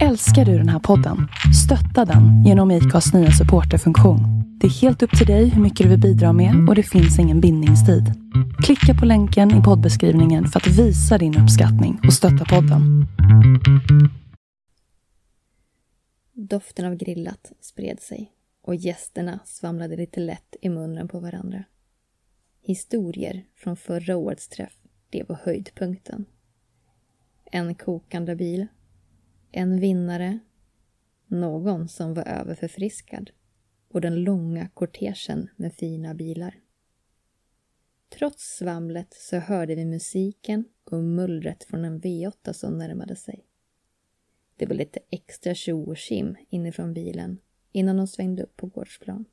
Älskar du den här podden? Stötta den genom IKAs nya supporterfunktion. Det är helt upp till dig hur mycket du vill bidra med och det finns ingen bindningstid. Klicka på länken i poddbeskrivningen för att visa din uppskattning och stötta podden. Doften av grillat spred sig och gästerna svamlade lite lätt i munnen på varandra. Historier från förra årets träff, det var höjdpunkten. En kokande bil en vinnare, någon som var överförfriskad och den långa kortegen med fina bilar. Trots svamlet så hörde vi musiken och mullret från en V8 som närmade sig. Det var lite extra tjo och tjim inifrån bilen innan de svängde upp på gårdsplan.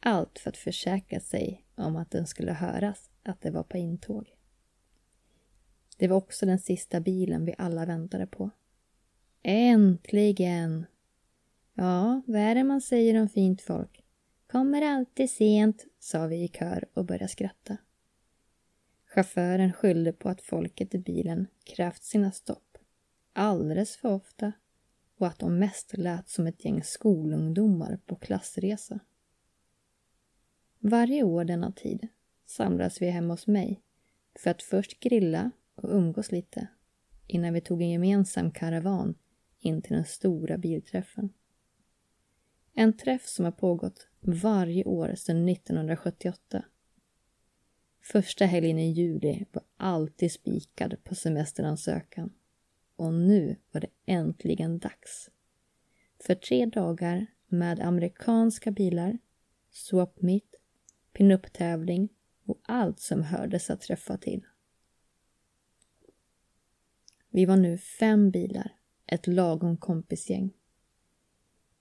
Allt för att försäkra sig om att den skulle höras att det var på intåg. Det var också den sista bilen vi alla väntade på. Äntligen! Ja, vad är det man säger om fint folk? Kommer alltid sent, sa vi i kör och började skratta. Chauffören skyllde på att folket i bilen krävt sina stopp alldeles för ofta och att de mest lät som ett gäng skolungdomar på klassresa. Varje år denna tid samlas vi hemma hos mig för att först grilla och umgås lite innan vi tog en gemensam karavan in till den stora bilträffen. En träff som har pågått varje år sedan 1978. Första helgen i juli var alltid spikad på semesteransökan. Och nu var det äntligen dags. För tre dagar med amerikanska bilar, swap meet, pinup-tävling och allt som hördes att träffa till. Vi var nu fem bilar ett lagom kompisgäng.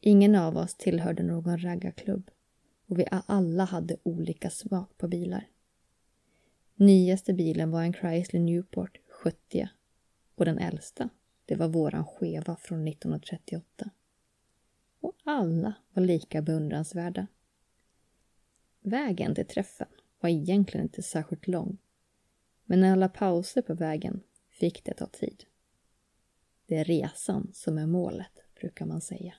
Ingen av oss tillhörde någon raggarklubb och vi alla hade olika smak på bilar. Nyaste bilen var en Chrysler Newport 70 och den äldsta, det var våran skeva från 1938. Och alla var lika beundransvärda. Vägen till träffen var egentligen inte särskilt lång, men alla pauser på vägen fick det ta tid. Det är resan som är målet, brukar man säga.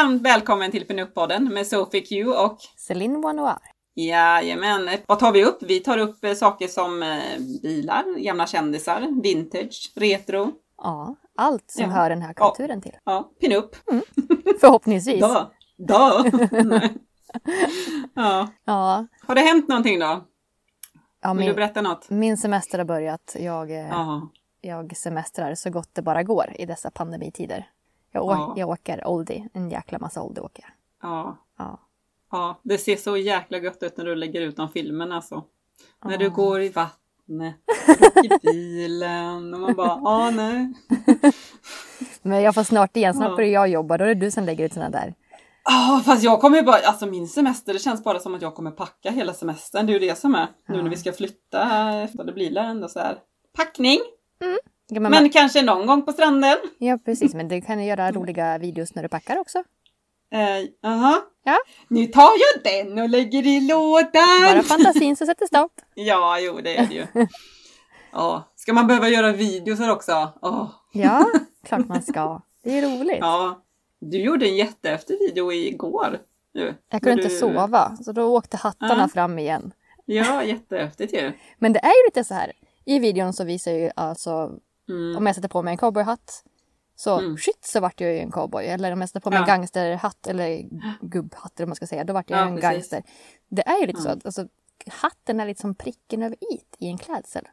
Varmt välkommen till Pinup-podden med Sophie Q och Céline Wanoir. Jajamän, vad tar vi upp? Vi tar upp eh, saker som eh, bilar, gamla kändisar, vintage, retro. Ja, allt som ja. hör den här kulturen ja. till. Ja, pinup. Mm. Förhoppningsvis. Då. Då. ja. ja. Har det hänt någonting då? Ja, Vill min, du berätta något? Min semester har börjat. Jag, eh, jag semestrar så gott det bara går i dessa pandemitider. Jag, å- ja. jag åker oldie, en jäkla massa oldie åker. Ja. ja. Ja, det ser så jäkla gött ut när du lägger ut de filmerna alltså. Ja. När du går i vattnet, i bilen och man bara, ja nej. Men jag får snart igen, snart börjar jag jobba, då är det du som lägger ut sådana där. Ja, fast jag kommer ju bara, alltså min semester, det känns bara som att jag kommer packa hela semestern. Det är ju det som är. Nu när vi ska flytta, efter det blir ändå så här packning. Mm. Men, man... kanske någon gång på stranden. Ja, precis. Men du kan göra roliga videos när du packar också. Jaha. Uh, ja. Nu tar jag den och lägger i lådan. Bara fantasin så sätter stopp. ja, jo, det är det ju. Ja, ska man behöva göra videos också? Oh. ja, klart man ska. Det är roligt. Ja, du gjorde en jättehäftig video igår. Nu, jag kunde inte sova, så då åkte hattarna uh. fram igen. Ja, jättehäftigt ju. Men det är ju lite så här. I videon så visar ju alltså Mm. Om jag sätter på mig en cowboyhatt så mm. shit så vart jag ju en cowboy. Eller om jag sätter på mig ja. en gangsterhatt eller gubbhatt eller vad man ska säga. Då vart jag ja, en precis. gangster. Det är ju lite mm. så. Alltså, hatten är lite som pricken över i i en klädsel.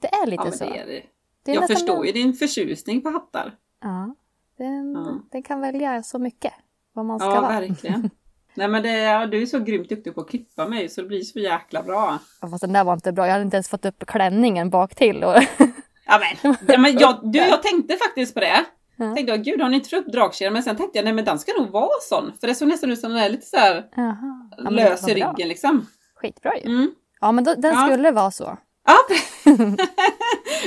Det är lite ja, så. Det är det. det är jag förstår ju din förtjusning på hattar. Ja, den, ja. den kan välja så mycket. Vad man ska ja, vara. Ja, verkligen. Nej men det, ja, du är så grymt duktig på att klippa mig så det blir så jäkla bra. Ja, fast den där var inte bra. Jag hade inte ens fått upp klänningen bak till. Och Ja men, ja, men jag, du, jag tänkte faktiskt på det. Ja. Tänkte jag, gud har ni inte fått upp dragkedjan? Men sen tänkte jag, nej men den ska nog vara sån. För det såg nästan ut som den är lite så här Jaha. Ja, lös i bra. ryggen liksom. Skitbra ju. Mm. Ja, men då, den Ja. skulle vara så. Ja,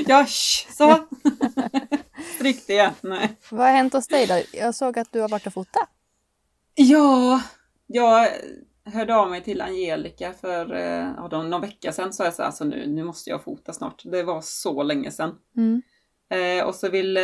ja sh, så. Stryk det. Nej. Vad har hänt hos dig då? Jag såg att du har varit och fotat. Ja, jag hörde av mig till Angelica för eh, ja, någon vecka sedan. Så jag sa alltså nu, nu måste jag fota snart. Det var så länge sedan. Mm. Eh, och så vill eh,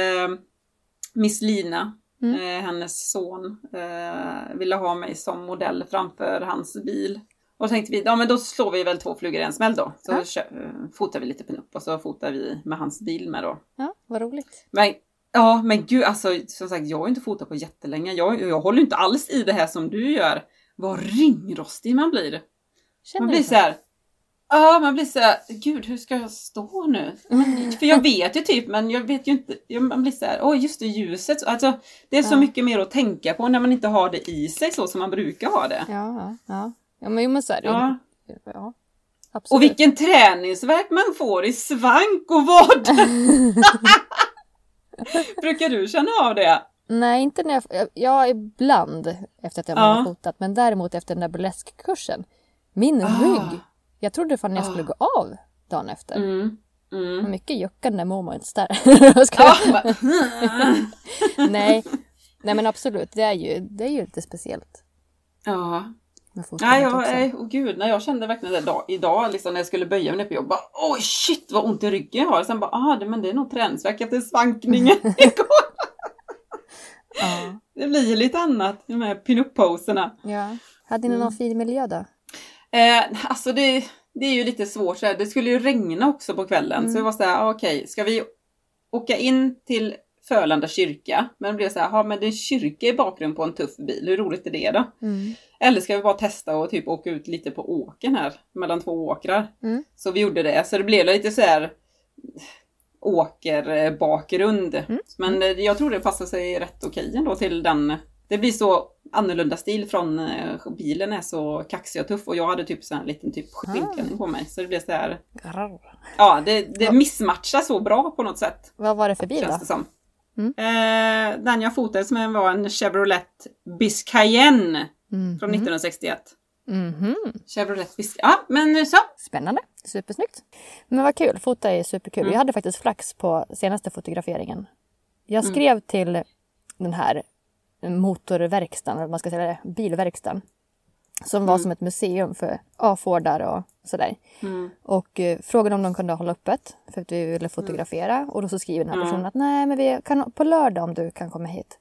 Miss Lina, Mm. eh, hennes son, eh, ville ha mig som modell framför hans bil. Och tänkte vi, ja men då slår vi väl två flugor i en smäll då. Så Ja. kö- eh, fotar vi lite pinup och så fotar vi med hans bil med då. Ja, vad roligt. Men ja, men gud alltså som sagt jag har ju inte fotat på jättelänge. Jag, jag håller inte alls i det här som du gör. Vad ringrostig man blir. Känner Man blir så? här. Ja, man blir så här, gud hur ska jag stå nu? Men, för jag vet ju typ, men jag vet ju inte. jag- Man blir så här, oj just det, ljuset. Alltså, det är så Ja. mycket mer att tänka på när man inte har det i sig så som man brukar ha det. Ja, ja, ja. Men, men så är det. Ja. Ja, absolut. Och vilken träningsverk man får i svank och vad! Brukar du känna av det? Nej, inte när jag... Ja, ibland efter att jag Ja. har fotat. Men däremot efter den där burleskkursen. Min Ah. rygg. Jag trodde fan jag Ah. skulle gå av dagen efter. Mm. Mm. Mycket juckande moments där. Ja, bara- Nej. Nej, men absolut. Det är ju, det är ju lite speciellt. ja. Nej, jag, nej, åh gud, när jag kände verkligen det dag, idag, liksom, när jag skulle böja mig ner på jobb, bara oj shit vad ont i ryggen jag har. Sen bara, ah, det, men det är nog träningsvärk efter svankningen igår. Ja. Det blir lite annat, de här pinup-poserna. ja. Hade ni Mm. någon fin miljö då? Eh, alltså det, det är ju lite svårt, så här. det skulle ju regna också på kvällen. Mm. Så det var så här, ah, okej, ska vi åka in till Förlanda kyrka? Men det blev så här, ah, men det är kyrka i bakgrunden på en tuff bil, hur roligt är det då? Mm. Eller ska vi bara testa och typ åka ut lite på åken här, mellan två åkrar? Mm. Så vi gjorde det, så det blev lite så här åkerbakgrund. Mm. Men eh, jag tror det passar sig rätt okej ändå till den. Det blir så annorlunda stil från eh, bilen är så kaxig och tuff och jag hade typ så en liten typ skinnklänning på mig. Så det blev så här, ja det, det missmatchar så bra på något sätt. Vad var det för bil då? det som. Mm. Eh, den jag fotades med var en Chevrolet Biscayenne Mm. från 1961. Mhm. Chevrolet Biscayenne. Ja, men så. Spännande. Supersnyggt. Men vad kul. Fota är superkul. Mm. Jag hade faktiskt flax på senaste fotograferingen. Jag Mm. skrev till den här motorverkstaden, eller man ska säga, det, bilverkstaden. Som var Mm. som ett museum för A-Fordar och sådär. Mm. Och eh, frågade om de kunde hålla öppet för att vi ville fotografera. Och då så skriver den här Mm. personen att nej men vi kan på lördag om du kan komma hit.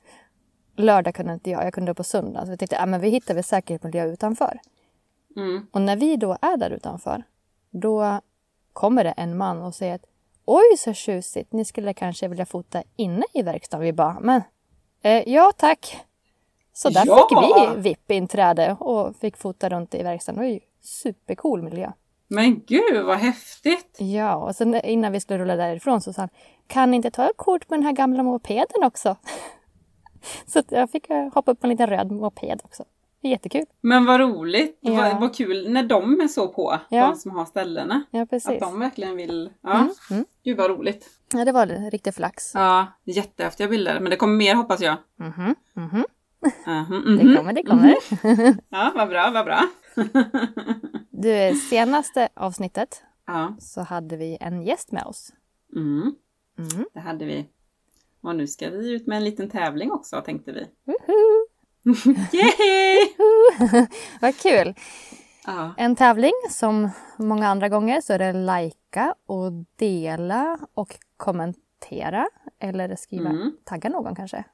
Lördag kunde inte jag, jag kunde på söndag. Så vi tänkte att men vi hittar väl säkert miljö utanför. Mm. Och när vi då är där utanför, då kommer det en man och säger att oj så tjusigt, ni skulle kanske vilja fota inne i verkstaden. Vi bara, men eh, ja tack. Så där Ja! fick vi VIP-inträde och fick fota runt i verkstaden. Det var ju supercool miljö. Men gud vad häftigt! Ja, och sen innan vi skulle rulla därifrån så sa han, kan ni inte ta ett kort med den här gamla mopeden också? så jag fick eh, hoppa upp på en liten röd moped också. Det är jättekul. Men vad roligt! Ja. Vad, vad kul när de är så på, Ja. de som har ställena. Ja, Att precis. de verkligen vill... Ja, Mm, mm. gud vad roligt. Ja, det var riktigt flax. Ja, jättehäftiga bilder. Men det kommer mer hoppas jag. Mhm, mhm. Mhm, Det mhm. kommer, det kommer. Ja, vad bra, vad bra. Du, senaste avsnittet ja, så hade vi en gäst med oss. mm, Mm. det hade vi. Och nu ska vi ut med en liten tävling också tänkte vi. Woho! Yay! Vad kul! Ja, En tävling som många andra gånger så är det likea och dela och kommentera. Eller skriva, Mm. tagga någon kanske.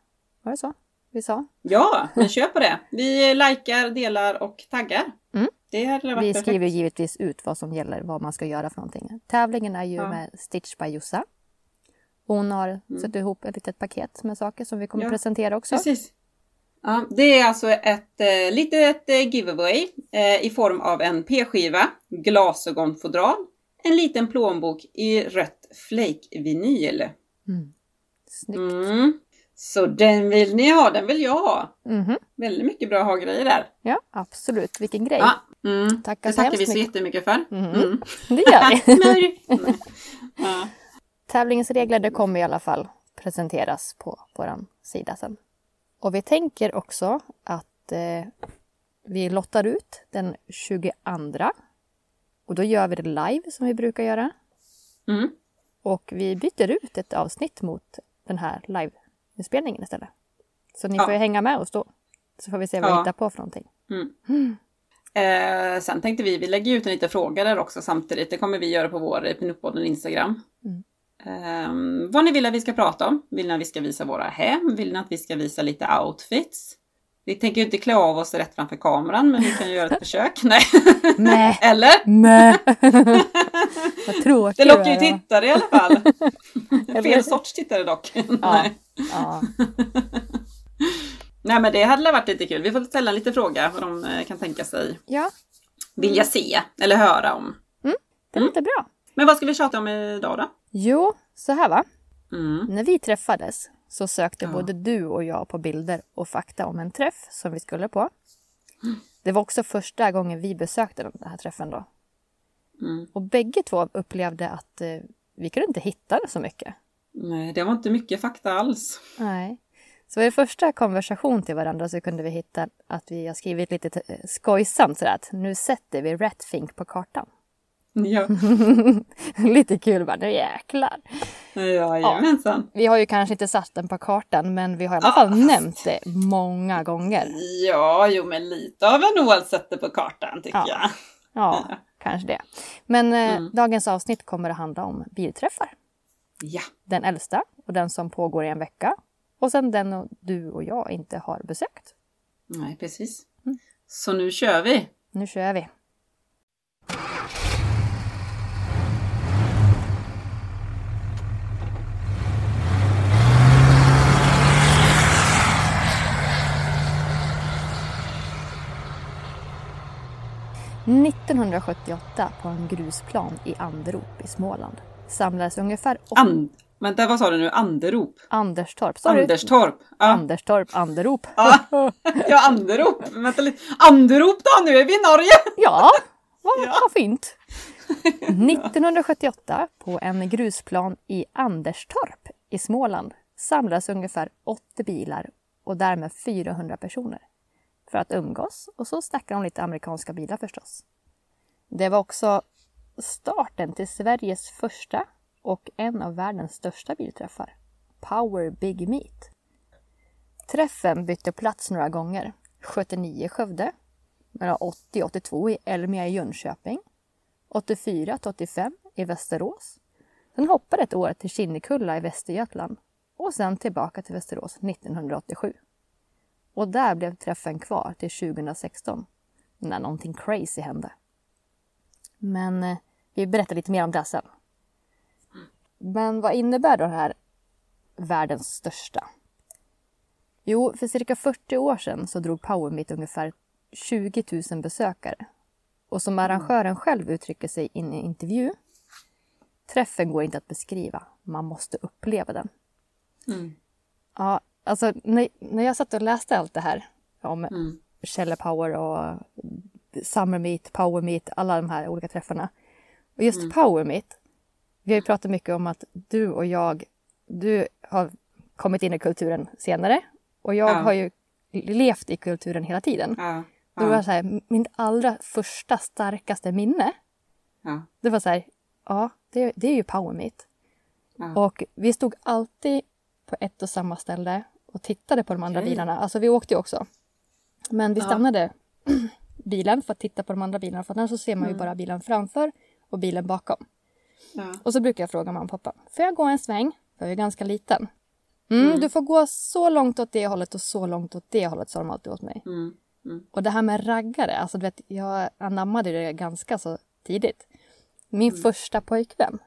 Var det så vi sa? ja men kör på det. Vi likar, delar och taggar. Mm. Det hade varit Vi perfekt. skriver givetvis ut vad som gäller, vad man ska göra för någonting. Tävlingen är ju Ja. med Stitch by Jossa. Hon har satt ihop ett litet paket med saker som vi kommer Mm. Ja, presentera också. Precis. Ja, det är alltså ett eh, litet eh, giveaway eh, i form av en p-skiva, glasögonfodral, en liten plånbok i rött flake-vinyl. Mm. Snyggt. Mm. Så den vill ni ha, den vill jag ha. Mhm. Väldigt mycket bra ha-grejer där. Ja, absolut. Vilken grej. Ja, mm. Tackar det så tackar vi så mycket. jättemycket för. Mhm. Mm. Det gör vi. Ja. Tävlingens regler det kommer i alla fall presenteras på vår sida sen. Och vi tänker också att eh, vi lottar ut den 22. Och då gör vi det live som vi brukar göra. Mm. Och vi byter ut ett avsnitt mot den här liveinspelningen istället. Så ni Ja. får hänga med oss då. Så får vi se vad vi Ja. hittar på för någonting. Eh, sen tänkte vi, vi lägger ut en liten fråga där också samtidigt. Det kommer vi göra på vår Pinup-podden Instagram. Mm. Eh, vad ni vill att vi ska prata om. Vill ni att vi ska visa våra hem? Vill ni att vi ska visa lite outfits? Vi tänker ju inte klä av oss rätt framför kameran, men vi kan ju göra ett försök. Nej. Nej. Eller? Nej. Vad tråkigt Det lockar ju tittare i alla fall. Fel sorts tittare dock. Ja. Nej. Ja. Nej men det hade varit lite kul. Vi får ställa en liten fråga vad de eh, kan tänka sig ja, vilja se eller höra om. det låter bra. Men vad ska vi tjata om idag då? Jo, så här va. Mm. När vi träffades så sökte Ja. både du och jag på bilder och fakta om en träff som vi skulle på. Det var också första gången vi besökte den här träffen då. Mm. Och bägge två upplevde att eh, vi kunde inte hitta så mycket. Nej, det var inte mycket fakta alls. Nej. Så i första konversation till varandra så kunde vi hitta att vi har skrivit lite eh, skojsamt sådär att nu sätter vi Ratfink på kartan. Ja, lite kul bara, nu jäklar. jajamensan. Vi har ju kanske inte satt den på kartan men vi har i alla Ja, fall fast- nämnt det många gånger. Ja, jo men lite av en ål sätter på kartan tycker Ja. jag. Ja, kanske det. Men eh, Mm. dagens avsnitt kommer att handla om bilträffar. Ja, Den äldsta och den som pågår i en vecka. Och sen den du och jag inte har besökt. nej precis. Mm. Så nu kör vi. Nu kör vi. –1978 på en grusplan i Anderop i Småland samlades ungefär And Vänta, vad sa du nu? Anderop? Anderstorp. Du? Anderstorp? Ja, Anderstorp, Anderop. Ja. ja Anderop. Vänta lite. Anderop då, nu är vi i Norge! Ja, vad, Ja. vad fint. 1978 på en grusplan i Anderstorp i Småland samlades ungefär 80 bilar och därmed 400 personer för att umgås och så snackade de lite amerikanska bilar förstås. Det var också starten till Sveriges första och en av världens största bilträffar. Power Big Meet. Träffen bytte plats några gånger. 79 i Skövde, mellan 80 och 82 i Elmia i Jönköping, 84 till 85 i Västerås. Sen hoppade ett år till Kinnekulla i Västergötland och sen tillbaka till Västerås 1987. Och där blev träffen kvar till 2016 när någonting crazy hände. Men eh, vi berättar lite mer om det sen. Men vad innebär då det här världens största? Jo, för cirka 40 år sedan så drog Power Meet ungefär 20 000 besökare. Och som arrangören själv uttrycker sig i en intervju. Träffen går inte att beskriva, man måste uppleva den. Mm. Ja, alltså när, när jag satt och läste allt det här om Mm. Kjelle Power och Summer Meet, Power Meet, alla de här olika träffarna. Och just Mm. Power Meet, vi har ju pratat mycket om att du och jag, du har kommit in i kulturen senare och jag Ja. har ju levt i kulturen hela tiden. Ja. Då var Ja. det så här, min allra första starkaste minne, Ja. det var så här, ja, det, det är ju Power Meet. Ja. Och vi stod alltid på ett och samma ställe och tittade på de andra Okej. bilarna. Alltså vi åkte ju också. Men vi Ja. stannade bilen för att titta på de andra bilarna för annars så ser man ju Mm. bara bilen framför och bilen bakom. Ja. Och så brukar jag fråga mamma och pappa, får jag gå en sväng? För jag är ganska liten. Mm, Mm. Du får gå så långt åt det hållet och så långt åt det hållet, sa de alltid åt mig. Mm. Mm. Och det här med raggare, alltså du vet, jag anammade det ganska så tidigt. Min Mm. första pojkvän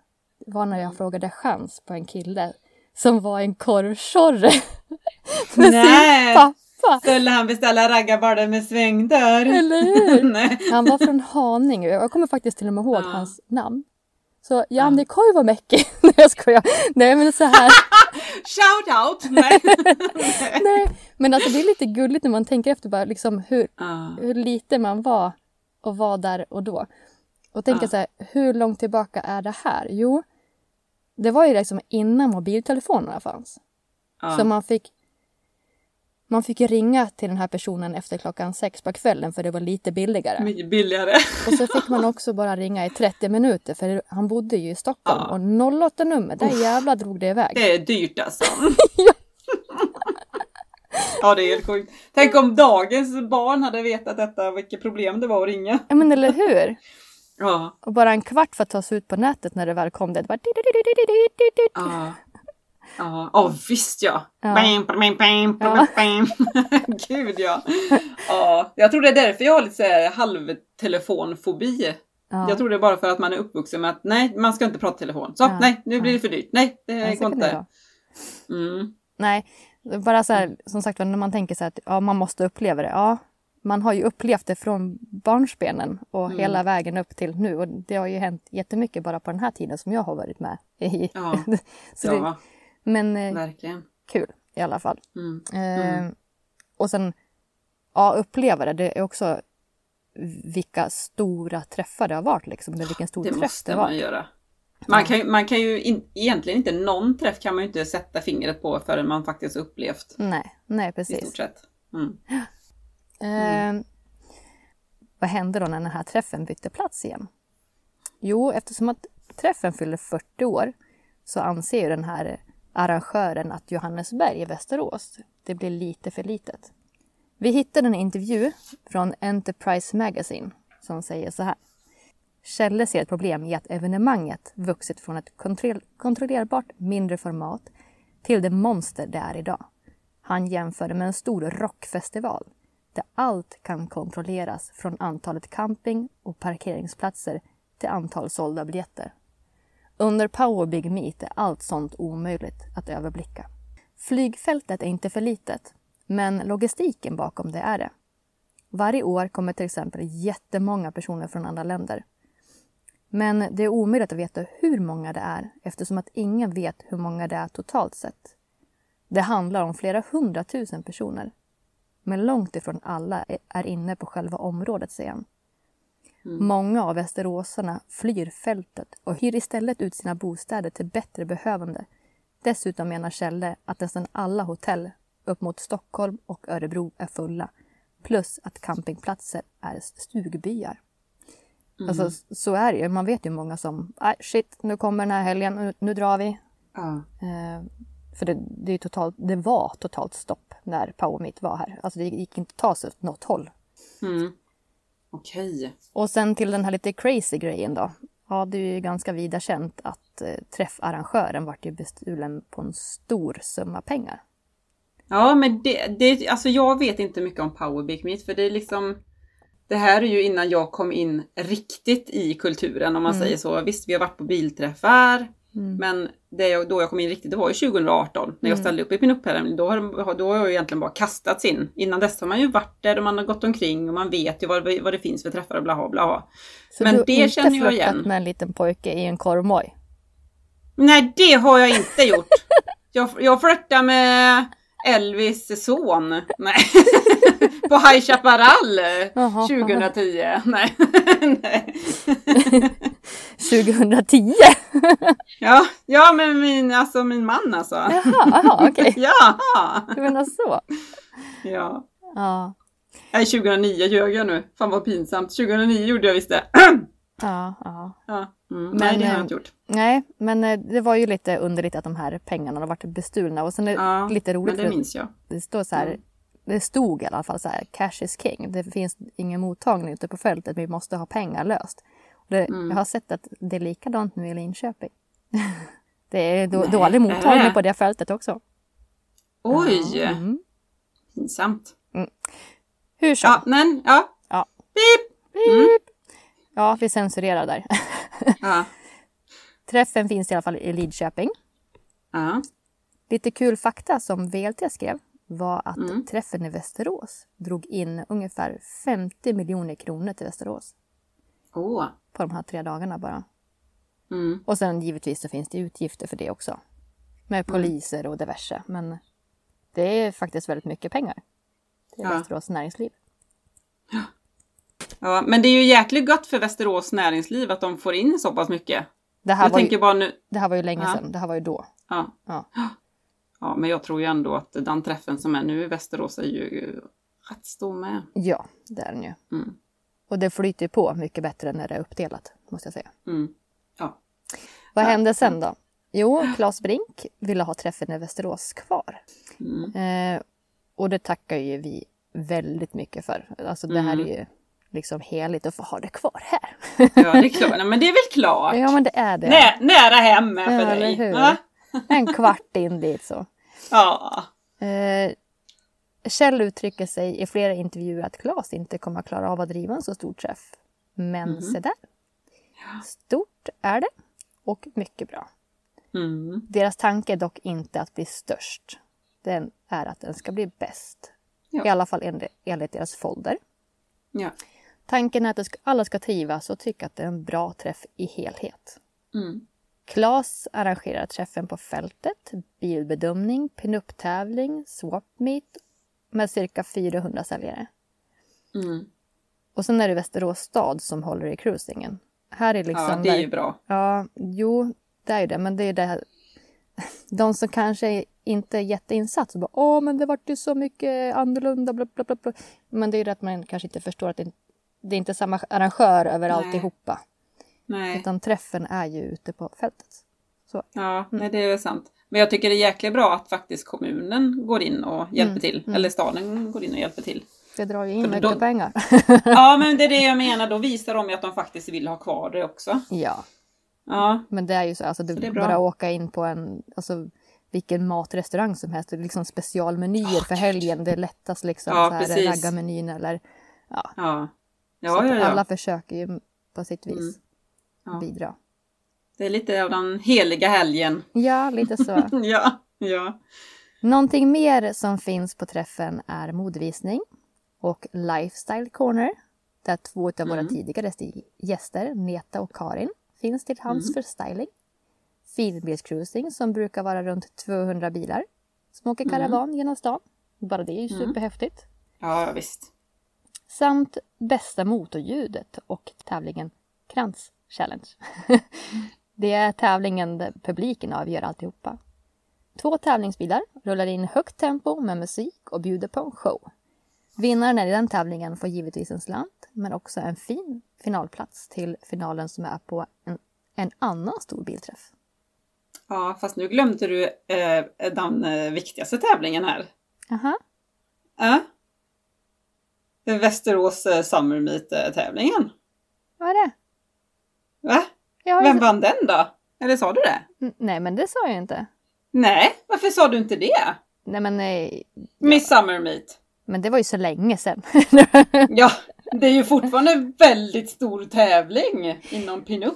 var när jag frågade chans på en kille som var en korvtjorre med Nej. sin pappa. Skulle han beställa raggarballe med svängdörr? Eller hur? Han var från Haninge. Jag kommer faktiskt till och med ihåg Ja. hans namn. Så Janne Koivumäki. Nej jag skojar. Nej men så här. Shout out! Nej. Nej. Men alltså det är lite gulligt när man tänker efter bara liksom hur, Ja. hur lite man var och var där och då. Och tänker Ja. så här, hur långt tillbaka är det här? Jo, det var ju liksom innan mobiltelefonerna fanns. Ja. Så man fick man fick ringa till den här personen efter klockan sex på kvällen för det var lite billigare. Mycket billigare. Och så fick man också bara ringa i 30 minuter för han bodde ju i Stockholm. Ja. Och 08-nummer, där jävla drog det iväg. Det är dyrt alltså. ja, det är helt sjukt. Tänk om dagens barn hade vetat detta, vilket problem det var att ringa. Ja men eller hur? Ja. Och bara en kvart för att ta sig ut på nätet när det väl kom. Det bara... Ja. Ja, ja visst ja. Ja. Bam, bam, bam, bam, Ja. Gud ja. ja. Jag tror det är därför jag har lite så här halvtelefonfobi. Ja. Jag tror det är bara för att man är uppvuxen med att nej, man ska inte prata telefon. Så, Ja. nej, nu blir det för dyrt. Nej, det går det inte. Mm. Nej, det bara så här, som sagt när man tänker så här att ja, man måste uppleva det. Ja, man har ju upplevt det från barnsbenen och Mm. hela vägen upp till nu. Och det har ju hänt jättemycket bara på den här tiden som jag har varit med i. Ja. så det, Ja, men eh, verkligen. kul i alla fall. Mm. Eh, Och sen, ja, uppleva det. Det är också vilka stora träffar det har varit liksom. Eller vilken stor Det träff måste det var. man göra. Man kan, ju- man kan ju in, egentligen inte, någon träff kan man ju inte sätta fingret på förrän man faktiskt upplevt Nej, nej i precis. stort sett. Mm. Eh, vad hände då när den här träffen bytte plats igen? Jo, eftersom att träffen fyller 40 år så anser ju den här arrangören att Johannesberg i Västerås, det blir lite för litet. Vi hittade en intervju från Enterprise Magazine som säger så här. Kjelle ser ett problem i att evenemanget vuxit från ett kontrollerbart mindre format till det monster det är idag. Han jämför det med en stor rockfestival där allt kan kontrolleras från antalet camping och parkeringsplatser till antal sålda biljetter. Under Power Big Meet är allt sånt omöjligt att överblicka. Flygfältet är inte för litet, men logistiken bakom det är det. Varje år kommer till exempel jättemånga personer från andra länder. Men det är omöjligt att veta hur många det är eftersom att ingen vet hur många det är totalt sett. Det handlar om flera hundratusen personer. Men långt ifrån alla är inne på själva området, säger han. Många av västeråsarna flyr fältet och hyr istället ut sina bostäder till bättre behövande. Dessutom menar Kjelle att nästan alla hotell upp mot Stockholm och Örebro är fulla. Plus att campingplatser är stugbyar. Alltså, så är det ju. Man vet ju många som, nej shit, nu kommer den här helgen, nu, nu drar vi. Ja. Eh, för det, det, är totalt, det var totalt stopp när Power Meet var här. Alltså det gick inte att ta sig åt något håll. Mm. Okej. Och sen till den här lite crazy grejen då. Ja, det är ju ganska vida känt att eh, träffarrangören vart ju bestulen på en stor summa pengar. Ja, men det, det, alltså jag vet inte mycket om Power Big Meet för det är liksom det här är ju innan jag kom in riktigt i kulturen om man säger så. Visst, vi har varit på bilträffar. Men det jag, då jag kom in riktigt, det var ju 2018 när jag ställde upp i pinup-tävlingen. Då, har- då har jag ju egentligen bara kastats in. Innan dess har man ju varit där och man har gått omkring och man vet ju vad, vad det finns för träffar och bla bla bla. Så Men du har det inte känner jag igen. med en liten pojke i en korvmoj? Nej, det har jag inte gjort. Jag, jag flörtade med Elvis son. Nej. På High Chaparral Jaha. 2010. Nej. Nej. 2010? Ja, ja, men min, alltså min man alltså. Jaha, jaha okej. Ja. Du menar så? ja. Ja. Nej, 2009 ljög jag nu. Fan vad pinsamt. 2009 gjorde jag visst det. Ja, ja. ja. Mm, Men, nej, det har jag eh, inte gjort. Nej, men eh, det var ju lite underligt att de här pengarna har varit bestulna. Och sen är det Ja, lite roligt Men det minns jag. det står så här, Mm. det stod i alla fall så här, cash is king. Det finns ingen mottagning ute på fältet, vi måste ha pengar löst. Det, Mm. Jag har sett att det är likadant nu i Linköping. det är då, Nej. dålig mottagning Äh. på det fältet också. Oj! Mm. Pinsamt. Hur så? Ja, men ja. Ja. Pip! Mm. Ja, vi censurerar där. Ja. Träffen finns i alla fall i Lidköping. Ja. Lite kul fakta som VLT skrev var att Mm. träffen i Västerås drog in ungefär 50 miljoner kronor till Västerås Åh. på de här tre dagarna bara. Mm. Och sen givetvis så finns det utgifter för det också. Med poliser och diverse. Men det är faktiskt väldigt mycket pengar. till Ja. Västerås näringsliv. Ja, men det är ju jäkligt gott för Västerås näringsliv att de får in så pass mycket. Det här, Jag var ju, bara nu... det här var ju länge Ja. sedan. Det här var ju då. Ja. Ja. ja, men jag tror ju ändå att den träffen som är nu i Västerås är ju rätt stor med. Ja, det är den ju. Mm. Och det flyter ju på mycket bättre när det är uppdelat, måste jag säga. Mm. Ja. Vad Ja. hände sen då? Jo, Claes Brink ville ha träffen i Västerås kvar. Mm. Eh, och det tackar ju vi väldigt mycket för. Alltså det här Mm. är ju liksom heligt att få ha det kvar här. ja, det är klart. Nej, men det är väl klart. ja, men det är det. Nä, nära hem för Ja, dig. hur? Va? En kvart in dit så. Ja. Eh, Kjell uttrycker sig i flera intervjuer att Claes inte kommer att klara av att driva en så stor träff. Men Mhm. se där. Stort är det och mycket bra. Mm. Deras tanke är dock inte att bli störst. Den är att den ska bli bäst. Ja. I alla fall enligt, enligt deras folder. Ja. Tanken är att alla ska trivas och tycka att det är en bra träff i helhet. Mm. Klas arrangerar träffen på fältet, bilbedömning, pinup-tävling, swap meet med cirka 400 säljare. Mm. Och sen är det Västerås stad som håller i cruisingen. Här är liksom... ja, det är ju bra. Ja, jo, det är ju det. Men det är det här... De som kanske inte är jätteinsatt så bara åh, men det vart ju så mycket annorlunda. Bla, bla, bla, bla. Men det är ju det att man kanske inte förstår att det, det är inte samma arrangör över Nej. alltihopa. Nej. Utan träffen är ju ute på fältet. Så. Ja, nej, det är väl sant. Men jag tycker det är jäkligt bra att faktiskt kommunen går in och hjälper Mm, till. mm. Eller staden går in och hjälper till. Det drar ju in För mycket då- pengar. Ja, men det är det jag menar. Då visar de ju att de faktiskt vill ha kvar det också. ja, Ja, men det är ju så. Alltså, Så du bra. bara åka in på en... Alltså, vilken matrestaurang som helst. Det är liksom specialmenyer för helgen. Det är lättast liksom. Ja, så här, raggarmenyn eller... Ja, ja. Så Ja, att ja, ja. alla försöker ju på sitt vis Mm. Ja. bidra. Det är lite av den heliga helgen. Ja, lite så. Ja, ja. Någonting mer som finns på träffen är modvisning och Lifestyle Corner. Där två av våra Mm. tidigare gäster, Neta och Karin, finns till hands Mm. för styling. Finbilscruising som brukar vara runt 200 bilar som åker karavan genom stan. Bara det är ju Mm. superhäftigt. Ja, visst. Samt bästa motorljudet och tävlingen Krantz Challenge. det är tävlingen där publiken avgör alltihopa. Två tävlingsbilar rullar in högt tempo med musik och bjuder på en show. Vinnaren i den tävlingen får givetvis en slant men också en fin finalplats till finalen som är på en, en annan stor bilträff. Ja, fast nu glömde du eh, den eh, viktigaste tävlingen här. Aha. Ja. Västerås eh, Summer Meet-tävlingen. Vad är det? Va? Vem vann den då? Eller sa du det? N- Nej, men det sa jag inte. Nej, varför sa du inte det? Nej, men, nej. Miss Summer Meet. men det var ju så länge sedan. Ja, det är ju fortfarande en väldigt stor tävling inom pinup.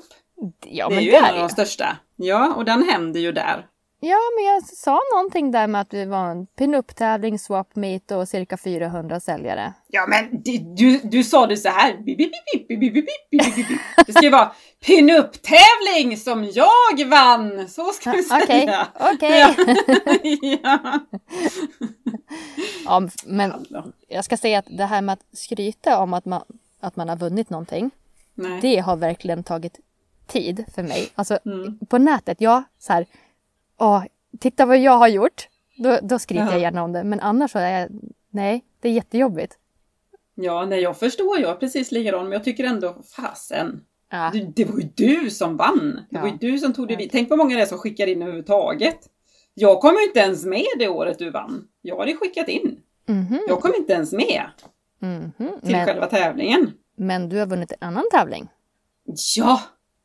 ja, det är men ju det en är av de största. Ja, och den händer ju där. Ja, men jag sa någonting där med att det var en pinup-tävling, swap meet och cirka 400 säljare. Ja, men du, du sa det så här. Det ska ju vara pinup-tävling som jag vann. Så ska vi säga. Okej, okej. Ja. ja, men jag ska säga att det här med att skryta om att man, att man har vunnit någonting. Nej. Det har verkligen tagit tid för mig. Alltså mm. på nätet, ja, så här åh, titta vad jag har gjort. Då, då skryter Ja. jag gärna om det. Men annars så är jag, nej, det är jättejobbigt. Ja, nej, jag förstår. Jag är precis likadan, men jag tycker ändå, fasen. Ja, Det, det var ju du som vann. Det Ja. var ju du som tog det vid. Tänk vad många det är som skickar in överhuvudtaget. Jag kom ju inte ens med det året du vann. Jag hade skickat in. mhm, Jag kom inte ens med mhm. till Men, själva tävlingen. men du har vunnit en annan tävling. Ja,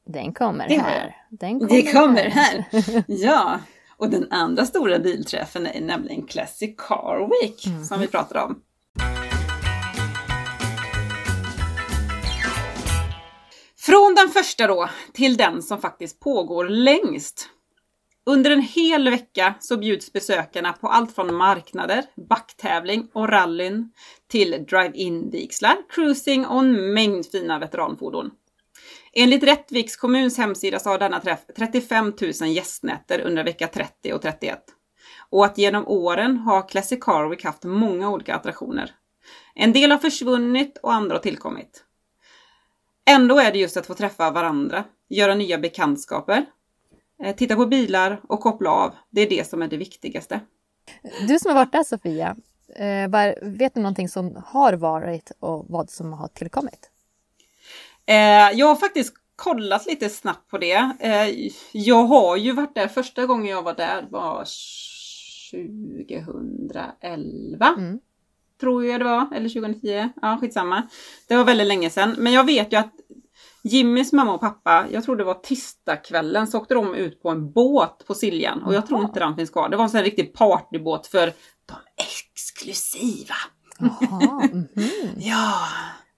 Den kommer Det här. Den kommer det kommer här. Ja, och den andra stora bilträffen är nämligen Classic Car Week Mhm. som vi pratade om. Från den första då till den som faktiskt pågår längst. Under en hel vecka så bjuds besökarna på allt från marknader, backtävling och rallyn till drive-in-vigslar, cruising och en mängd fina veteranfordon. Enligt Rättviks kommuns hemsida så har denna träff 35 000 gästnätter under vecka 30 och 31. Och att genom åren har Classic Car Week haft många olika attraktioner. En del har försvunnit och andra har tillkommit. Ändå är det just att få träffa varandra, göra nya bekantskaper, eh, titta på bilar och koppla av. Det är det som är det viktigaste. Du som har varit där Sofia, eh, vet du någonting som har varit och vad som har tillkommit? Eh, jag har faktiskt kollat lite snabbt på det. Eh, jag har ju varit där, första gången jag var där var 2011. Mm. Tror jag det var, eller 2010. Ja, skitsamma. Det var väldigt länge sedan. Men jag vet ju att Jimmys mamma och pappa, jag tror det var tisdagskvällen, så åkte de ut på en båt på Siljan. Och jag tror inte den finns kvar. Det var en sån här riktig partybåt för de exklusiva. Mhm. Ja,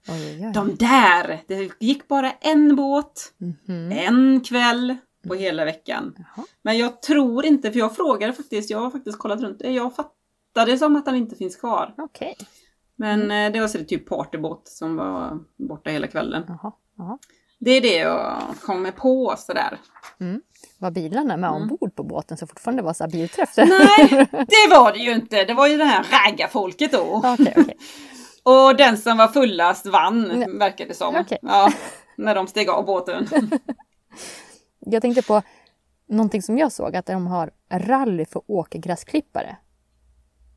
Oj, oj, de där. Det gick bara en båt, Mhm. en kväll på hela veckan. Jaha. Men jag tror inte, för jag frågade faktiskt, jag har faktiskt kollat runt det. Jag fattade som att den inte finns kvar. Okej. Men eh, det var så det typ partybåt som var borta hela kvällen. Jaha. Jaha. Det är det jag kommer på sådär. Var bilarna med Mm. ombord på båten så fortfarande var så bilträff? Nej, det var det ju inte. Det var ju det här raggarfolket då. Okej, okej. Och den som var fullast vann, verkade det som. Okej. Ja, när de steg av båten. Jag tänkte på någonting som jag såg, att de har rally för åkergräsklippare.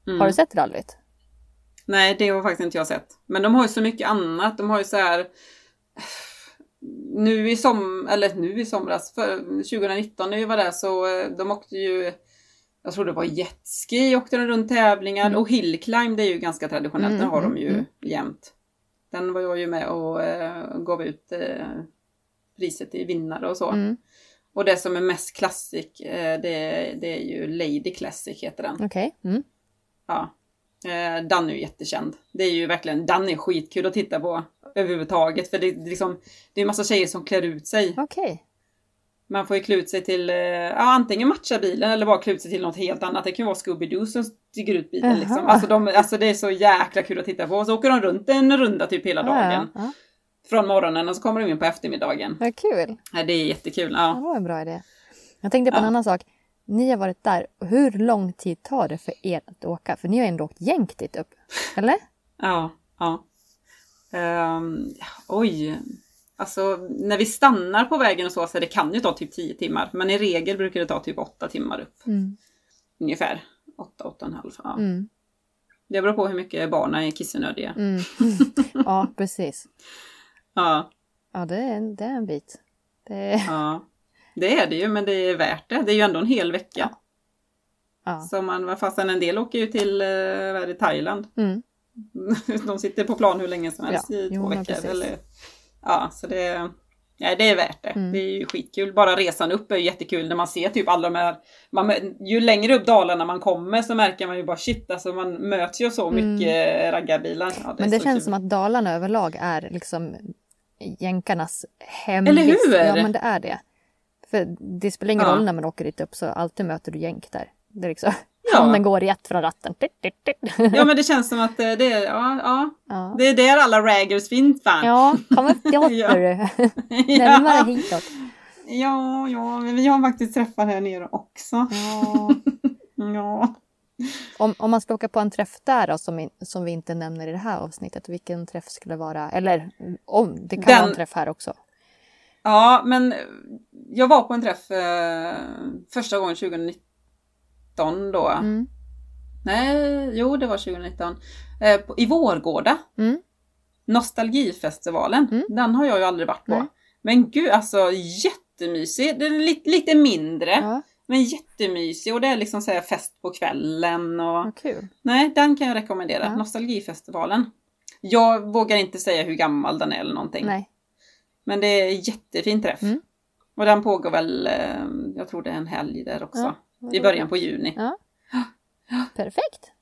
Mm. Har du sett rallyt? Nej, det har faktiskt inte jag sett. Men de har ju så mycket annat. De har ju så här... Nu i som, eller nu i somras, för 2019 när vi var där så eh, de åkte ju, jag tror det var jetski, åkte de runt tävlingar Mm. och hillclimb det är ju ganska traditionellt, Mm, den har de mm, ju mm. jämt. Den var jag ju med och eh, gav ut eh, priset till vinnare och så. Mm. Och det som är mest classic, eh, det, det är ju Lady Classic heter den. Okej. Mm. Ja. Eh, Dan är ju jättekänd. Det är ju verkligen, Dan är skitkul att titta på överhuvudtaget. För det, det, liksom, det är en massa tjejer som klär ut sig. Okej. Man får ju klä ut sig till, eh, ja antingen matcha bilen eller bara klä ut sig till något helt annat. Det kan ju vara Scooby-Doo som stiger ut bilen Jaha. liksom. Alltså, de, alltså det är så jäkla kul att titta på. Och så åker de runt en runda typ hela dagen. ja, ja. Från morgonen och så kommer de in på eftermiddagen. Vad kul. Ja, det är jättekul. Det Ja. var en bra idé. Jag tänkte på en annan sak. Ni har varit där. Hur lång tid tar det för er att åka? För ni har ändå åkt gängt dit upp. Eller? Ja, ja. Ehm, oj. Alltså när vi stannar på vägen och så, så det kan ju ta typ 10 timmar. Men i regel brukar det ta typ 8 timmar upp. Mm. Ungefär. 8, 8 och en halv. Ja. Mm. Det beror på hur mycket barnen är kissenödiga. Mm. ja, precis. Ja, Ja, det är, en- det är en bit. Det är... ja. Det är det ju, men det är värt det. Det är ju ändå en hel vecka. Ja. Så man, fastän en del åker ju till eh, vad är det, Thailand. Mm. De sitter på plan hur länge som helst Ja, i jo, två men veckor. Eller, ja, så det, ja, det är värt det. Mm. Det är ju skitkul. Bara resan upp är jättekul när man ser typ alla de här... Man, ju längre upp Dalarna man kommer så märker man ju bara shit, alltså man möts ju så Mm. mycket raggarbilar. Ja, är Men det känns kul. som att Dalarna överlag är liksom jänkarnas hemvist. Eller hur? Ja, men det är det. För det spelar ingen Ja. roll när man åker dit upp så alltid möter du jänk där. Det är liksom, Ja. handen går i ett från ratten. Ja men det känns som att eh, det är, ja, ja, Ja, det är där alla raggers finns va? ja kom upp till Ja. hörru. Närmare ja. hitåt. ja, ja, men vi har faktiskt träffat här nere också. Ja. Ja. Om, om man ska åka på en träff där då, som, in, som vi inte nämner i det här avsnittet, vilken träff skulle vara? Eller om, det kan Den- vara en träff här också. Ja, men jag var på en träff eh, första gången 2019 då. Mm. Nej, jo det var 2019. Eh, på, I Vårgårda. Mm. Nostalgifestivalen. Mm. Den har jag ju aldrig varit på. Nej. Men gud, alltså jättemysig. Den är lite, lite mindre. Ja, Men jättemysig och det är liksom så här fest på kvällen och... vad kul. Nej, den kan jag rekommendera. Ja. Nostalgifestivalen. Jag vågar inte säga hur gammal den är eller någonting. Nej. Men det är jättefin träff. Mm. Och den pågår väl, eh, jag tror det är en helg där också. Ja, I början på juni. Ja. Perfekt.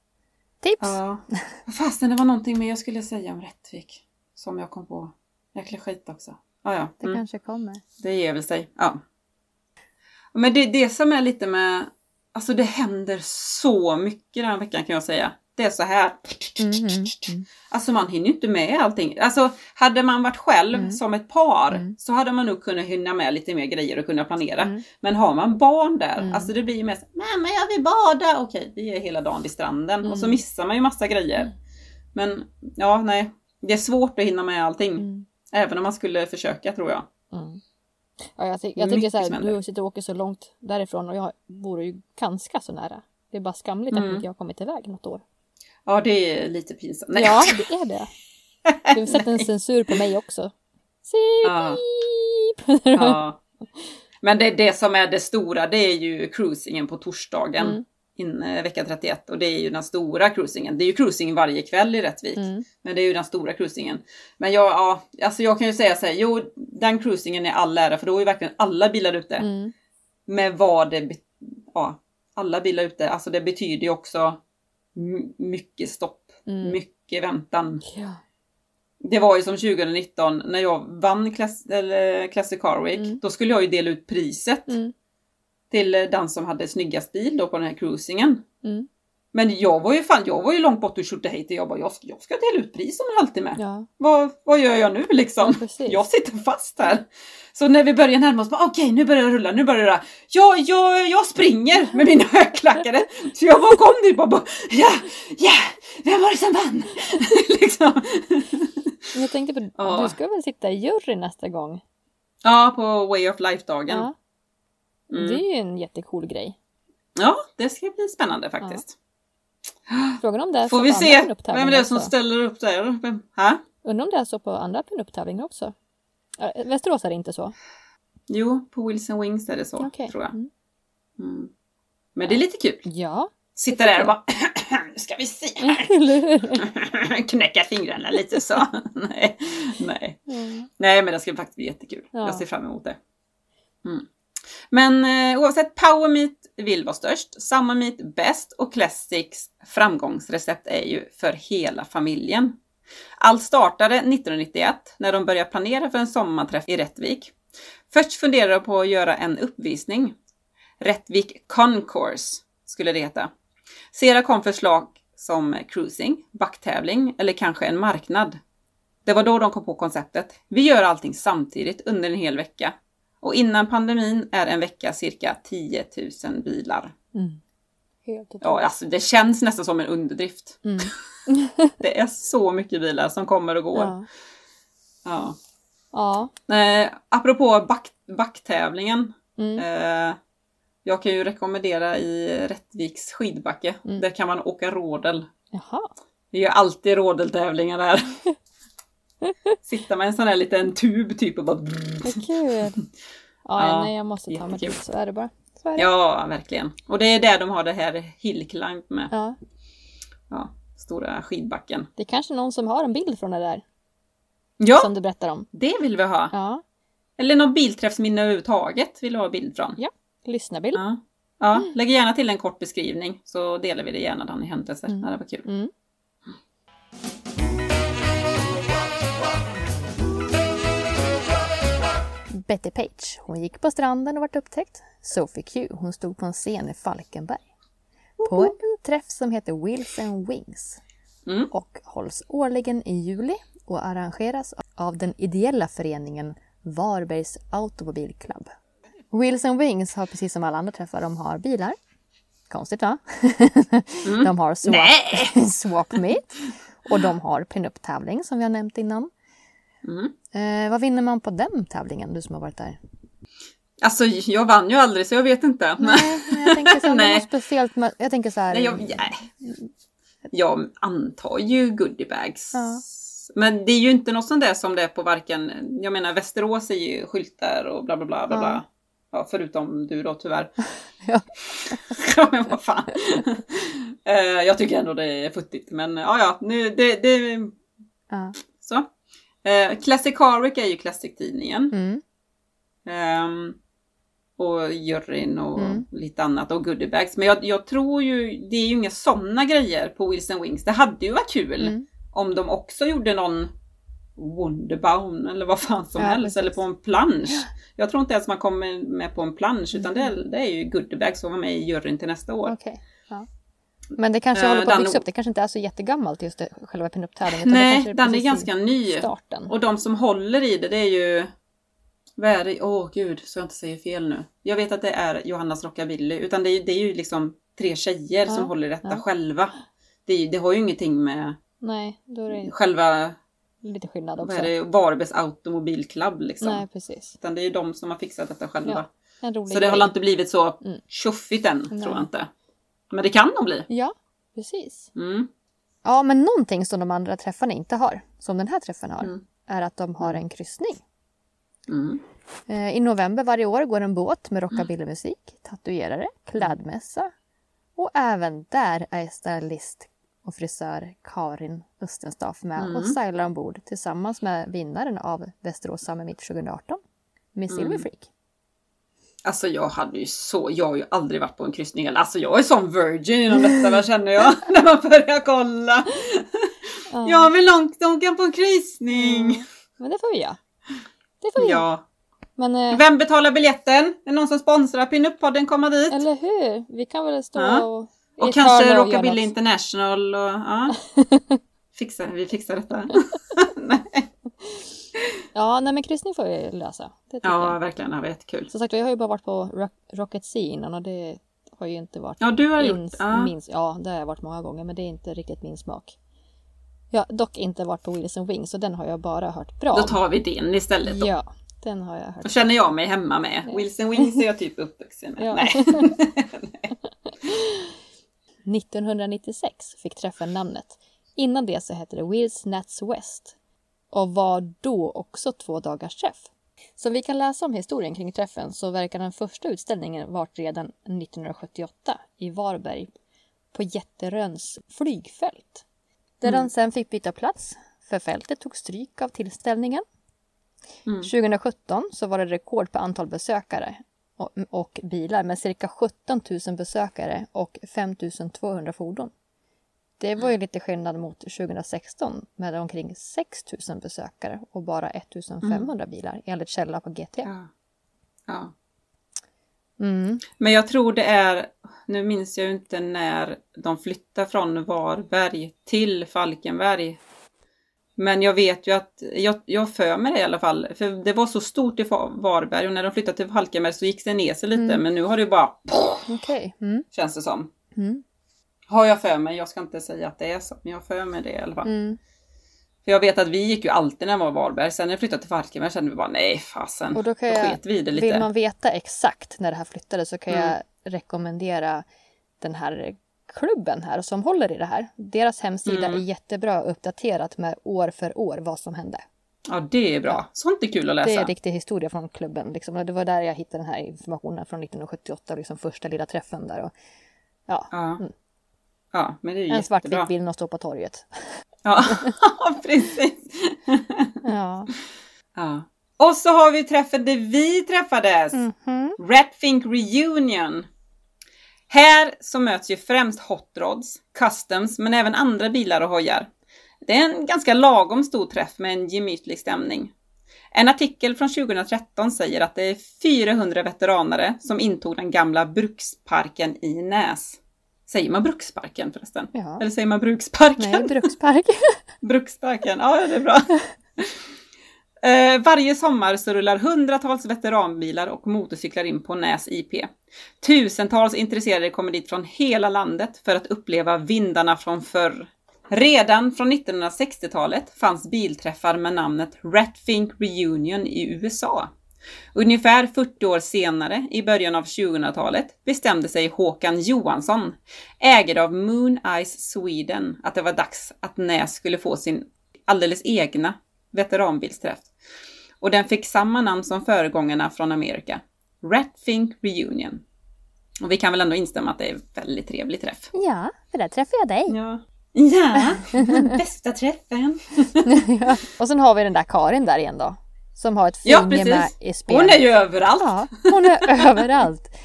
Tips. Ja. Fastän det var någonting mer jag skulle säga om Rättvik. Som jag kom på. Jäkla skit också. Ja, ja. Det Mm. kanske kommer. Det ger väl sig. Ja. Men det, det som är lite med, alltså det händer så mycket den här veckan kan jag säga. Det är så här. Mm. Alltså man hinner ju inte med allting. Alltså hade man varit själv Mm. som ett par Mm. så hade man nog kunnat hinna med lite mer grejer och kunna planera. Mm. Men har man barn där, Mm. alltså det blir ju mest Mamma jag vill bada! Okej, vi är hela dagen vid stranden och så Mm. missar man ju massa grejer. Men ja, nej. Det är svårt att hinna med allting. Även om man skulle försöka tror jag. Ja, jag, ty- jag tycker så här, du sitter och åker så långt därifrån och jag bor ju ganska så nära. Det är bara skamligt att Mm. inte jag har kommit iväg något år. Ja, det är lite pinsamt. Nej, Ja, det är det. Du sätter en censur på mig också. Ja. Ja. Men det, det som är det stora det är ju cruisingen på torsdagen. Mm. In, eh, vecka 31 och det är ju den stora cruisingen. Det är ju cruising varje kväll i Rättvik. Mm. Men det är ju den stora cruisingen. Men jag, ja, alltså jag kan ju säga så här, jo den cruisingen är all ära för då är ju verkligen alla bilar ute. Mm. Men vad det, ja, alla bilar ute, alltså det betyder ju också mycket stopp, Mm. mycket väntan. Ja. Det var ju som 2019 när jag vann Class, eller Classic Car Week. Mm. Då skulle jag ju dela ut priset Mm. till eh, den som hade snyggast bil då på den här cruisingen. Mm. Men jag var ju fan, jag var ju långt bort och Tjortehejti. Jag bara, jag ska, jag ska dela ut pris om en halvtimme. Ja. Vad, vad gör jag nu liksom? Ja, jag sitter fast här. Så när vi börjar närma oss, okej nu börjar det rulla, nu börjar det rulla. Ja, jag, jag springer med mina högklackade. Så jag bara kom dit och bara, ja, ja, vem var det som vann? liksom. Jag tänkte på, Ja. du ska väl sitta i jury nästa gång? Ja, på Way of Life-dagen. Ja. Mm. Det är ju en jättecool grej. Ja, det ska bli spännande faktiskt. Frågan om det är Får så vi se vem det är som också. ställer upp där. Vem? Ha? Undrar om det är så på andra pinup-tävlingar också? Äh, Västerås är det inte så? Jo, på Wilson Wings är det så, Okej. tror jag. Mm. Mm. Men det är lite kul. Ja, Sitta där och bara, nu ska vi se här. Knäcka fingrarna lite så. nej, nej. Mm. nej, men det ska faktiskt bli jättekul. Ja. Jag ser fram emot det. Mm. Men eh, oavsett, Power Meet vill vara störst, Summer Meet bäst och Classics framgångsrecept är ju för hela familjen. Allt startade 1991 när de började planera för en sommarträff i Rättvik. Först funderade de på att göra en uppvisning. Rättvik Concourse skulle det heta. Sedan kom förslag som cruising, backtävling eller kanske en marknad. Det var då de kom på konceptet. Vi gör allting samtidigt under en hel vecka. Och innan pandemin är en vecka cirka 10 000 bilar. Mm. Ja, alltså det känns nästan som en underdrift. Mm. Det är så mycket bilar som kommer och går. Ja. Ja. ja. Eh, apropå back, backtävlingen. Mm. Eh, jag kan ju rekommendera i Rättviks skidbacke. Mm. Där kan man åka rådel. Jaha. Det är ju alltid rådeltävlingar där. Sitta med en sån här liten tub typ och bara... Vad kul. Ja, Ja, nej jag måste ta mig dit. Så är det bara. Är det. Ja, verkligen. Och det är där de har det här hillclimb med. Ja. Ja, stora skidbacken. Det är kanske någon som har en bild från det där. Ja, Som du berättar om. det vill vi ha. Ja. Eller någon bilträffsminne överhuvudtaget vill vi ha bild från. Ja. Lyssnarbild. Ja. Ja, lägg gärna till en kort beskrivning så delar vi det gärna den i händelser. Mm. Det var kul. Mm. Betty Page, hon gick på stranden och vart upptäckt. Sophie Q, hon stod på en scen i Falkenberg. På en träff som heter Wheels and Wings Mm. och hålls årligen i juli och arrangeras av den ideella föreningen Varbergs Automobilklubb. And Wings har precis som alla andra träffar, de har bilar. Konstigt va? De har swap, swap meet och de har pinup-tävling som vi har nämnt innan. Mm. Eh, vad vinner man på den tävlingen, du som har varit där? Alltså, jag vann ju aldrig så jag vet inte. Nej, jag tänker så här, speciellt med, jag tänker så här. Nej, jag, nej. jag antar ju goodiebags. Ja. Men det är ju inte något sånt där som det är på varken, jag menar Västerås är ju skyltar och bla bla bla bla. Ja. bla. Ja, förutom du då tyvärr. Ja. ja, men vad fan. Eh, jag tycker ändå det är futtigt, men ja, ja, nu, det, det, Ja. så. Uh, Classic Car Week är ju Classic-tidningen. Mm. Ehm, och juryn och Mm. lite annat och goodiebags. Men jag, jag tror ju, det är ju inga sådana grejer på Wilson Wings. Det hade ju varit kul Mm. om de också gjorde någon Wonderbound eller vad fan som Ja, helst. precis. Eller på en plansch. Jag tror inte ens man kommer med på en plansch utan det, Mm. är, det är ju goodiebags som var med i juryn till nästa år. Okej. Ja. Men det kanske Eh, håller på att den- byggas upp. Det kanske inte är så jättegammalt just det, själva pinup-tävlingen. utan det Nej, kanske den är ganska ny. Starten. Och de som håller i det, det är ju... Vad är det? Åh gud, så jag inte säger fel nu. Jag vet att det är Johannas Rockabilly, utan det är, det är ju liksom tre tjejer Ja, som håller detta ja. själva. Det, är, det har ju ingenting med Nej, är det själva lite skillnad också. Vad är det? Varbergs automobilklubb liksom. Nej, precis. Utan det är ju de som har fixat detta själva. Ja, Så det har inte blivit så Mm. tjoffigt än, Nej. tror jag inte. Men det kan nog bli. Ja, precis. Mm. Ja, men någonting som de andra träffarna inte har, som den här träffen har, Mm. är att de har en kryssning. Mm. Eh, I november varje år går en båt med rockabillymusik, tatuerare, klädmässa och även där är stylist och frisör Karin Östenstaff med Mm. och stylar ombord tillsammans med vinnaren av Västerås Summit 2018, Miss Mm. Silver Freak. Alltså jag hade ju så, jag har ju aldrig varit på en kryssning. Alltså jag är sån virgin inom detta, vad känner jag? När man börjar kolla. Jag vill långt åka på en kryssning. Mm. Men det får vi göra. Det får vi. Ja. Men, eh, Vem betalar biljetten? Är det någon som sponsrar Pinup-podden komma dit? eller hur? Vi kan väl stå Ja. och... Och kanske Rockabilly något. International och ja. Fixar, vi fixar detta. Nej. Ja, nej men kryssning får vi lösa. Det Ja, jag. verkligen. Det var jättekul. Som sagt, jag har ju bara varit på Rock, Rocket Sea innan och det har ju inte varit Ja, du har gjort. Ja. min, ja, det har jag varit många gånger men det är inte riktigt min smak. Jag har dock inte varit på and Wings så den har jag bara hört bra Då tar vi den istället då. Ja, den har jag hört. Då känner jag mig hemma med. Wilson Wings är jag typ uppvuxen med. Ja. Nej. 1996 fick träffen namnet. Innan det så hette det Wheels Nats West och var då också två dagars träff. Som vi kan läsa om historien kring träffen så verkar den första utställningen varit redan 1978 i Varberg på Jätteröns flygfält. Där den sen fick byta plats för fältet tog stryk av tillställningen. Mm. 2017 så var det rekord på antal besökare och, och bilar med cirka 17 000 besökare och 5 200 fordon. Det var ju lite skillnad mot 2016 med omkring 6 000 besökare och bara 1 500 bilar enligt källa på GT. Ja. ja. Mm. Men jag tror det är, nu minns jag ju inte när de flyttar från Varberg till Falkenberg. Men jag vet ju att, jag, jag för mig det i alla fall, för det var så stort i Varberg och när de flyttade till Falkenberg så gick det ner sig lite, Mm. men nu har det bara, Okej. Mm. känns det som. Mm. Har jag för mig, jag ska inte säga att det är så, men jag har för mig det i alla fall. Mm. För jag vet att vi gick ju alltid när det var Varberg, sen när jag flyttade till Falkenberg kände vi bara nej fasen, Och då kan då jag, sket vi det lite. vill man veta exakt när det här flyttade så kan Mm. jag rekommendera den här klubben här som håller i det här. Deras hemsida Mm. är jättebra uppdaterat med år för år vad som hände. Ja det är bra, sånt är kul att läsa. Det är riktig historia från klubben. Liksom. Det var där jag hittade den här informationen från 1978, liksom första lilla träffen där. Och, ja, Ja. Mm. Ja, men det är ju en svartvit bild och stå på torget. Ja, precis. Ja. Ja. Och så har vi träffen där vi träffades. Mhm. Ratfink Reunion. Här så möts ju främst hot rods, customs, men även andra bilar och hojar. Det är en ganska lagom stor träff med en gemytlig stämning. En artikel från 2013 säger att det är 400 veteranare som intog den gamla bruksparken i Näs. Säger man bruksparken förresten? Ja. Eller säger man bruksparken? Nej, brukspark. Bruksparken, ja det är bra. Eh, varje sommar så rullar hundratals veteranbilar och motorcyklar in på Näs IP. Tusentals intresserade kommer dit från hela landet för att uppleva vindarna från förr. Redan från 1960-talet fanns bilträffar med namnet Ratfink Reunion i USA. Ungefär 40 år senare, i början av 2000-talet, bestämde sig Håkan Johansson, ägare av Moon Eyes Sweden, att det var dags att Näs skulle få sin alldeles egna veteranbilsträff. Och den fick samma namn som föregångarna från Amerika, Ratfink Reunion. Och vi kan väl ändå instämma att det är en väldigt trevlig träff. Ja, för där träffade jag dig. Ja, ja den bästa träffen. Ja. Och sen har vi den där Karin där igen då. Som har ett Ja, finger precis. med i spelet. Hon är ju överallt. Ja, hon är överallt.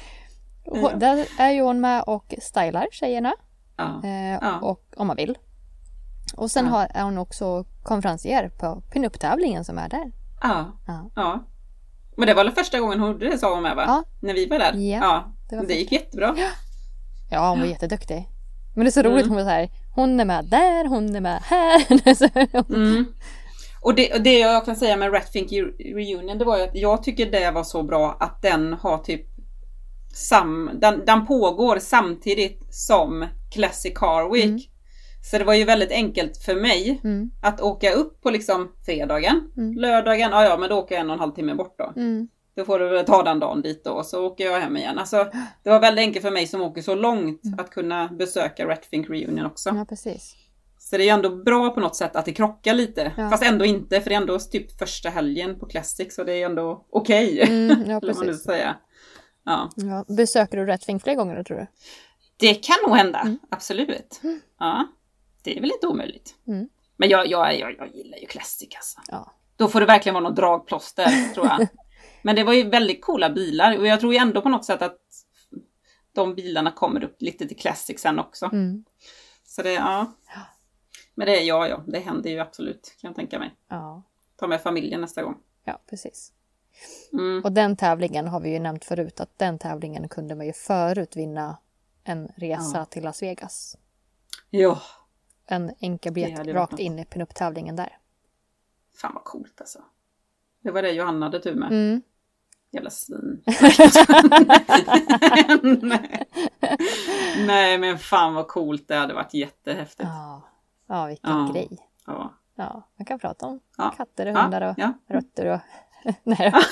Hon, Ja. Där är ju hon med och stylar tjejerna. Ja. Eh, Ja. och, om man vill. Och sen Ja. har, är hon också konferencier på pinup-tävlingen som är där. Ja. Ja. ja. Men det var väl första gången hon gjorde det sa hon med va? Ja. När vi var där? Ja, det var det gick jättebra. Ja, hon var jätteduktig. Men det är så roligt, Mm. hon var så här, hon är med där, hon är med här. Så- Mm. Och det, det jag kan säga med Ratfink Reunion, det var ju att jag tycker det var så bra att den har typ sam, den, den pågår samtidigt som Classic Car Week. Mm. Så det var ju väldigt enkelt för mig Mm. att åka upp på liksom fredagen. Mm. Lördagen, ja ja men då åker jag en och en halv timme bort då. Mm. Då får du ta den dagen dit då och så åker jag hem igen. Alltså, det var väldigt enkelt för mig som åker så långt att kunna besöka Ratfink Reunion också. Mm. Ja, precis. Så det är ju ändå bra på något sätt att det krockar lite. Ja. Fast ändå inte, för det är ändå typ första helgen på Classic så det är ändå okej. Mm, ja, precis. säga. Ja. Ja. Besöker du Rättving fler gånger tror du? Det kan nog hända, Mm. absolut. Ja, det är väl inte omöjligt. Mm. Men jag, jag, jag, jag gillar ju Classic alltså. Ja. Då får det verkligen vara något dragplåster, tror jag. Men det var ju väldigt coola bilar och jag tror ju ändå på något sätt att de bilarna kommer upp lite till Classic sen också. Mm. Så det, ja. Men det, ja, ja, det händer ju absolut, kan jag tänka mig. Ja. Ta med familjen nästa gång. ja, precis. Mm. Och den tävlingen har vi ju nämnt förut att den tävlingen kunde man ju förut vinna en resa Ja. till Las Vegas. Ja, En enkel Det biljett hade varit rakt in i pinup-tävlingen där. fan vad coolt alltså. Det var det Johanna hade tur med. Mm. Jävla svin. Nej. Nej men fan vad coolt det hade varit jättehäftigt. Ja. Ja, vilken Ja. grej. Ja. Ja, man kan prata om Ja. katter och hundar och ja. rötter och... Nej.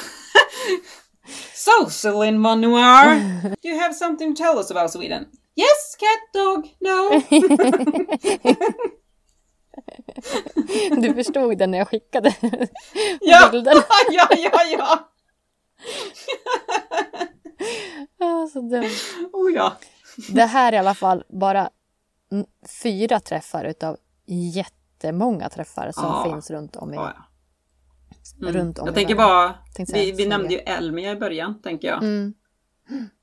So Celine Manoir, do you have something to tell us about Sweden? Yes, cat, dog, no. Du förstod den när jag skickade ja, bilden. ja, ja, ja. Ja, så dumt. Oh ja. Det här är i alla fall bara fyra träffar utav jättemånga träffar som Ja. finns runt om i... ja, ja. Mm. Runt om jag i tänker världen. bara, Tänkte vi, vi nämnde ju Elmia i början, tänker jag. Mm,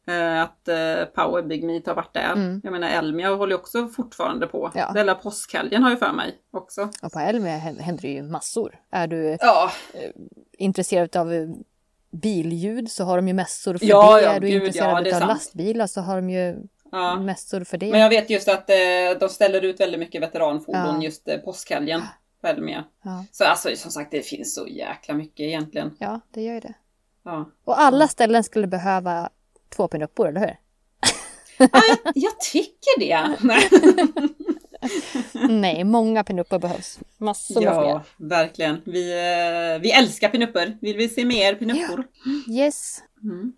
Eh, att eh, Power Big Meat har varit där. Mm. Jag menar Elmia håller ju också fortfarande på. Ja. Hela påskhelgen har jag för mig också. och på Elmia hä- händer det ju massor. Är du Ja, intresserad av eh, billjud så har de ju mässor för Ja, det. ja, är du gud, intresserad ja, av sant. lastbilar så har de ju ja. mässor för det. Men jag vet just att eh, de ställer ut väldigt mycket veteranfordon Ja. just eh, påskhelgen på Elmia. Ja. Så alltså som sagt det finns så jäkla mycket egentligen. ja, det gör ju det. Ja. Och alla ställen skulle behöva två pinuppor, eller hur? Ah, jag, jag tycker det. Nej. Många pinuppor behövs. Massor med Ja, verkligen. Vi, eh, vi älskar pinuppor. Vill vi se mer pinuppor? fler. Yes. Mm.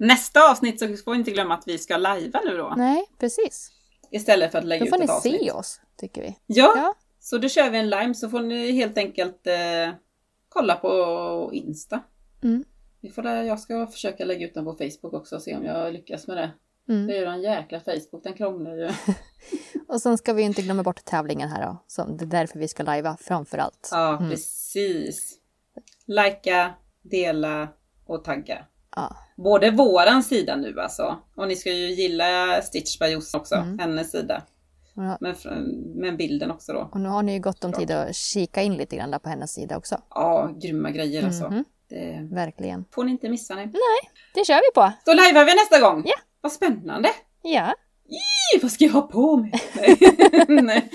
Nästa avsnitt så får vi inte glömma att vi ska lajva nu då. Nej, precis. Istället för att lägga Då får ut ni ett avsnitt. se oss, tycker vi. Ja, Ja. så då kör vi en lime så får ni helt enkelt eh, kolla på Insta. Mm. Vi får där, jag ska försöka lägga ut den på Facebook också och se om jag lyckas med det. Det Mm. är ju en jäkla Facebook, den krånglar ju. Och sen ska vi inte glömma bort tävlingen här då. Så det är därför vi ska lajva framför allt. Ja, Mm. precis. Likea, dela och tagga. Ja. Både våran sida nu alltså. Och ni ska ju gilla Stitch by Jossan också, Mm. hennes sida. Men, men bilden också då. Och nu har ni ju gott om tid att kika in lite grann där på hennes sida också. Ja, grymma grejer alltså. Mhm. Det Verkligen. får ni inte missa. Nej. Det kör vi på. Då lajvar vi nästa gång! Ja. Vad spännande! Ja. Ih, vad ska jag ha på mig? Nej.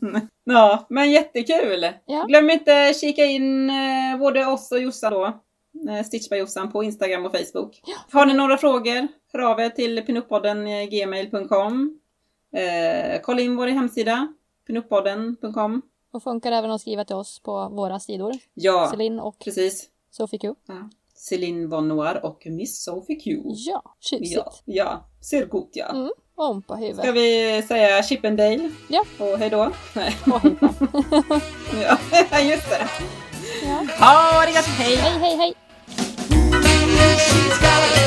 Nej. ja, men jättekul! Ja. Glöm inte kika in eh, både oss och Jossan då. Eh, Stitch by Jossan på Instagram och Facebook. Har ni några frågor? Hör av er till pinuppodden eh, gmail.com. Eh, kolla in vår hemsida pinuppodden.com. Och funkar även att skriva till oss på våra sidor. Ja, Celine och precis. Sophie Q. Ja. Céline Von Noir och Miss Sophie Q. Ja, tjusigt. Ja, ja. ser gott ja. Mm. Om på Ska huvudet. vi säga Chippendale? Ja. Och hejdå? Nej. Och hejpa. Ja, just det. Ja. Ha det gott, hej! Hej, hej, hej. She's got